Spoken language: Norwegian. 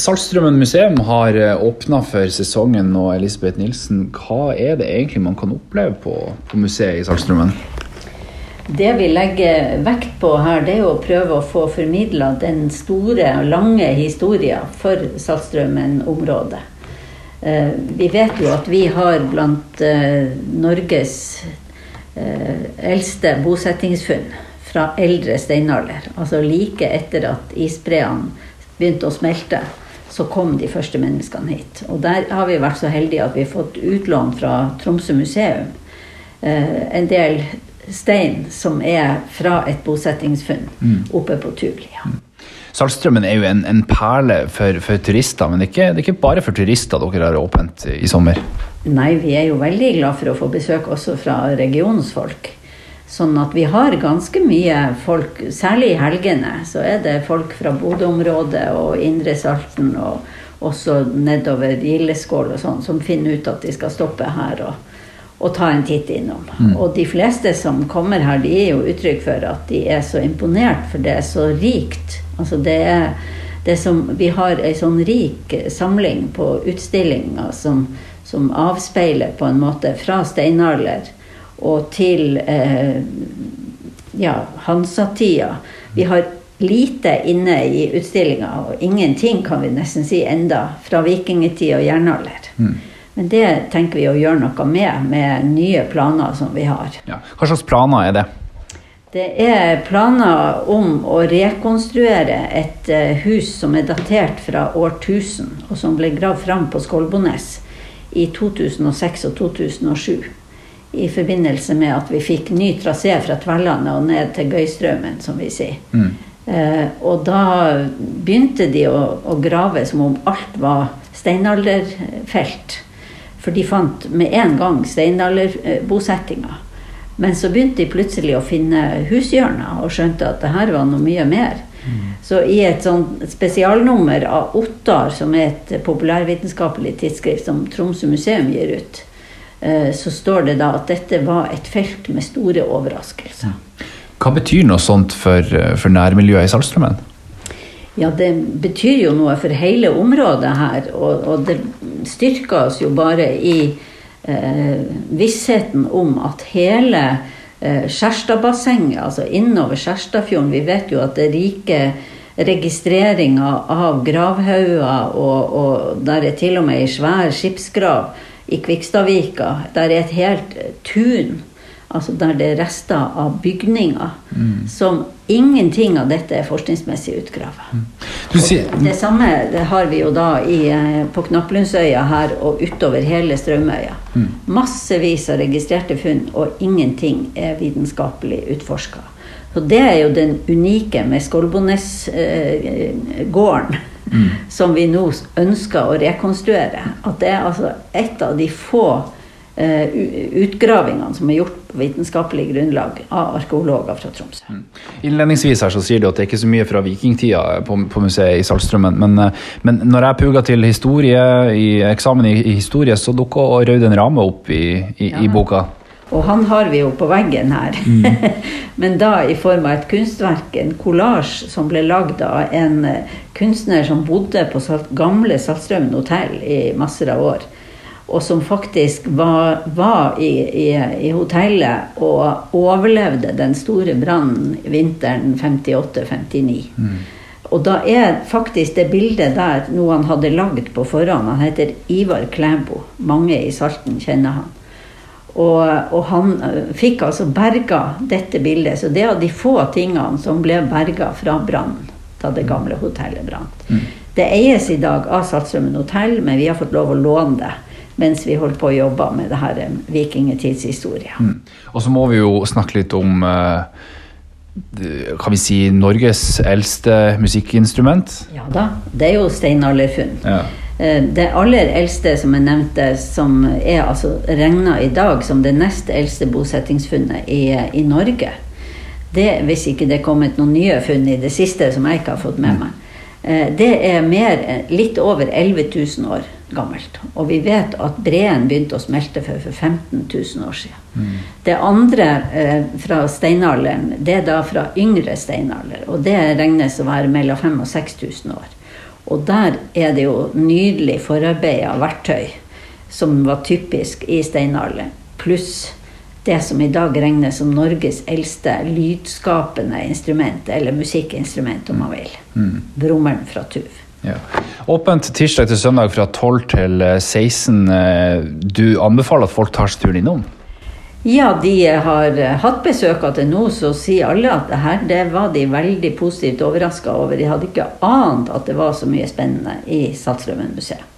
Saltstraumen museum har åpna for sesongen, og Elisabeth Nilsen, hva er det egentlig man kan oppleve på, på museet i Saltstrømmen? Det vi legger vekt på her, det er å prøve å få formidla den store lange historien for Saltstraumen-området. Eh, vi vet jo at vi har blant eh, Norges eh, eldste bosettingsfunn fra eldre steinalder. Altså like etter at isbreene begynte å smelte, så kom de første menneskene hit. Og der har vi vært så heldige at vi har fått utlån fra Tromsø museum en del stein som er fra et bosettingsfunn mm. oppe på Tuglia. Mm. Saltstrømmen er jo en, en perle for, for, turister, men det er, ikke, det er, ikke, bare for turister dere har åpent i sommer? Nei, vi er jo veldig glad for å få besøk også fra regionens folk. Sånn at vi har ganske mye folk, særlig i helgene, så er det folk fra Bodø-området og Indre Salten og også nedover Gildeskål og sånn, som finner ut at de skal stoppe her. og og ta en titt innom. Mm. Og de fleste som kommer her, de er jo uttrykk for at de er så imponert, for det er så rikt. Altså det er, det er som, vi har ei sånn rik samling på utstillinger som, som, avspeiler på en måte fra steinalder og til eh, ja, Hansatida. Vi har lite inne i utstillinga, og ingenting kan vi nesten si enda fra vikingtid og jernalder. Mm. Men det tenker vi å gjøre noe med, med nye planer som vi har. Ja. Hva slags planer er det? Det er planer om å rekonstruere et eh, hus som er datert fra år 1000, og som ble gravd fram på Skolbones i 2006 og 2007. I forbindelse med at vi fikk ny trasé fra Tverlandet og ned til Gøystraumen, som vi sier. Mm. Eh, og da begynte de å, å grave som om alt var steinalderfelt. For de fant med en gang steinalderbosettinga. Men så begynte de plutselig å finne hushjørner og skjønte at det her var noe mye mer. Mm. Så i et sånn spesialnummer av Ottar, som er et populærvitenskapelig tidsskrift som Tromsø museum gir ut, så står det da at dette var et felt med store overraskelser. Hva betyr noe sånt for, eh, for nærmiljøet i Saltstraumen? Ja, det betyr jo noe for hele området her. Og, og det styrker oss jo bare i eh, vissheten om at hele eh, Skjærstadbassenget, altså innover Skjærstadfjorden Vi vet jo at det er rike registreringer av gravhauger, og, og der er til og med ei svær skipsgrav i Kvikstadvika. Der er et helt tun altså der det er rester av bygninger, mm. som ingenting av dette er forskningsmessig utgravet. Mm. Det samme det har vi jo da i, eh, på Knapplundsøya her og utover hele Strømøya. Mm. Massevis av registrerte funn, og ingenting er vitenskapelig utforska. Så det er jo den unike med Skolbones-gården. Eh, mm. som vi nå ønsker å rekonstruere. At det er altså et av de få Eh, utgravingene som er gjort på vitenskapelig grunnlag av arkeologer fra Tromsø. Mm. Innledningsvis her så sier du at det er ikke så mye fra vikingtida på, på museet i Saltstraumen. Men, eh, men, når jeg puga til historie i eksamen i, i historie, så dukka Rauden Rame opp i, i, ja. i, boka. Og han har vi jo på veggen her. Mm. men da i form av et kunstverk, en kollasj som ble lagd av en eh, kunstner som bodde på gamle Saltstraumen hotell i masser av år og som faktisk var, var i, i, i, hotellet og overlevde den store brannen vinteren 58-59. Mm. Og da er faktisk det bildet der noe han hadde lagd på forhånd. Han heter Ivar Klæbo. Mange i Salten kjenner han. Og, og, han eh, fikk altså berga dette bildet. Så det er av de få tingene som ble berga fra brannen da det gamle hotellet brant. Mm. Det eies i dag av Saltstraumen hotell, men vi har fått lov å låne det mens vi holdt på å jobbe med det her eh. Mm. Og så må vi jo snakke litt om eh, kan vi si Norges eldste musikkinstrument? Ja da, det er jo steinalderfunn. Ja. Eh, det aller eldste som jeg nevnte, som er altså regna i dag som det nest eldste bosettingsfunnet i, i Norge, det, hvis ikke det er kommet noen nye funn i det siste som jeg ikke har fått med mm. meg, det er mer, litt over 11 000 år gammelt. Og vi vet at breen begynte å smelte for, for 15 000 år siden. Mm. Det andre eh, fra steinalderen, det er da fra yngre steinalder. Og det regnes å være mellom 5000 og 6000 år. Og der er det jo nydelig forarbeida verktøy som var typisk i steinalderen. Pluss det som i dag regnes som Norges eldste lydskapende instrument, eller musikkinstrument, om man vil. Mm. Brommeren fra Tuv. Ja. Åpent tirsdag til søndag fra 12 til 16. Eh, du anbefaler at folk tar turen innom? Ja, de har hatt besøk av til nå, så sier alle at det her det var de veldig positivt overraska over. De hadde ikke ant at det var så mye spennende i Saltstraumen museet.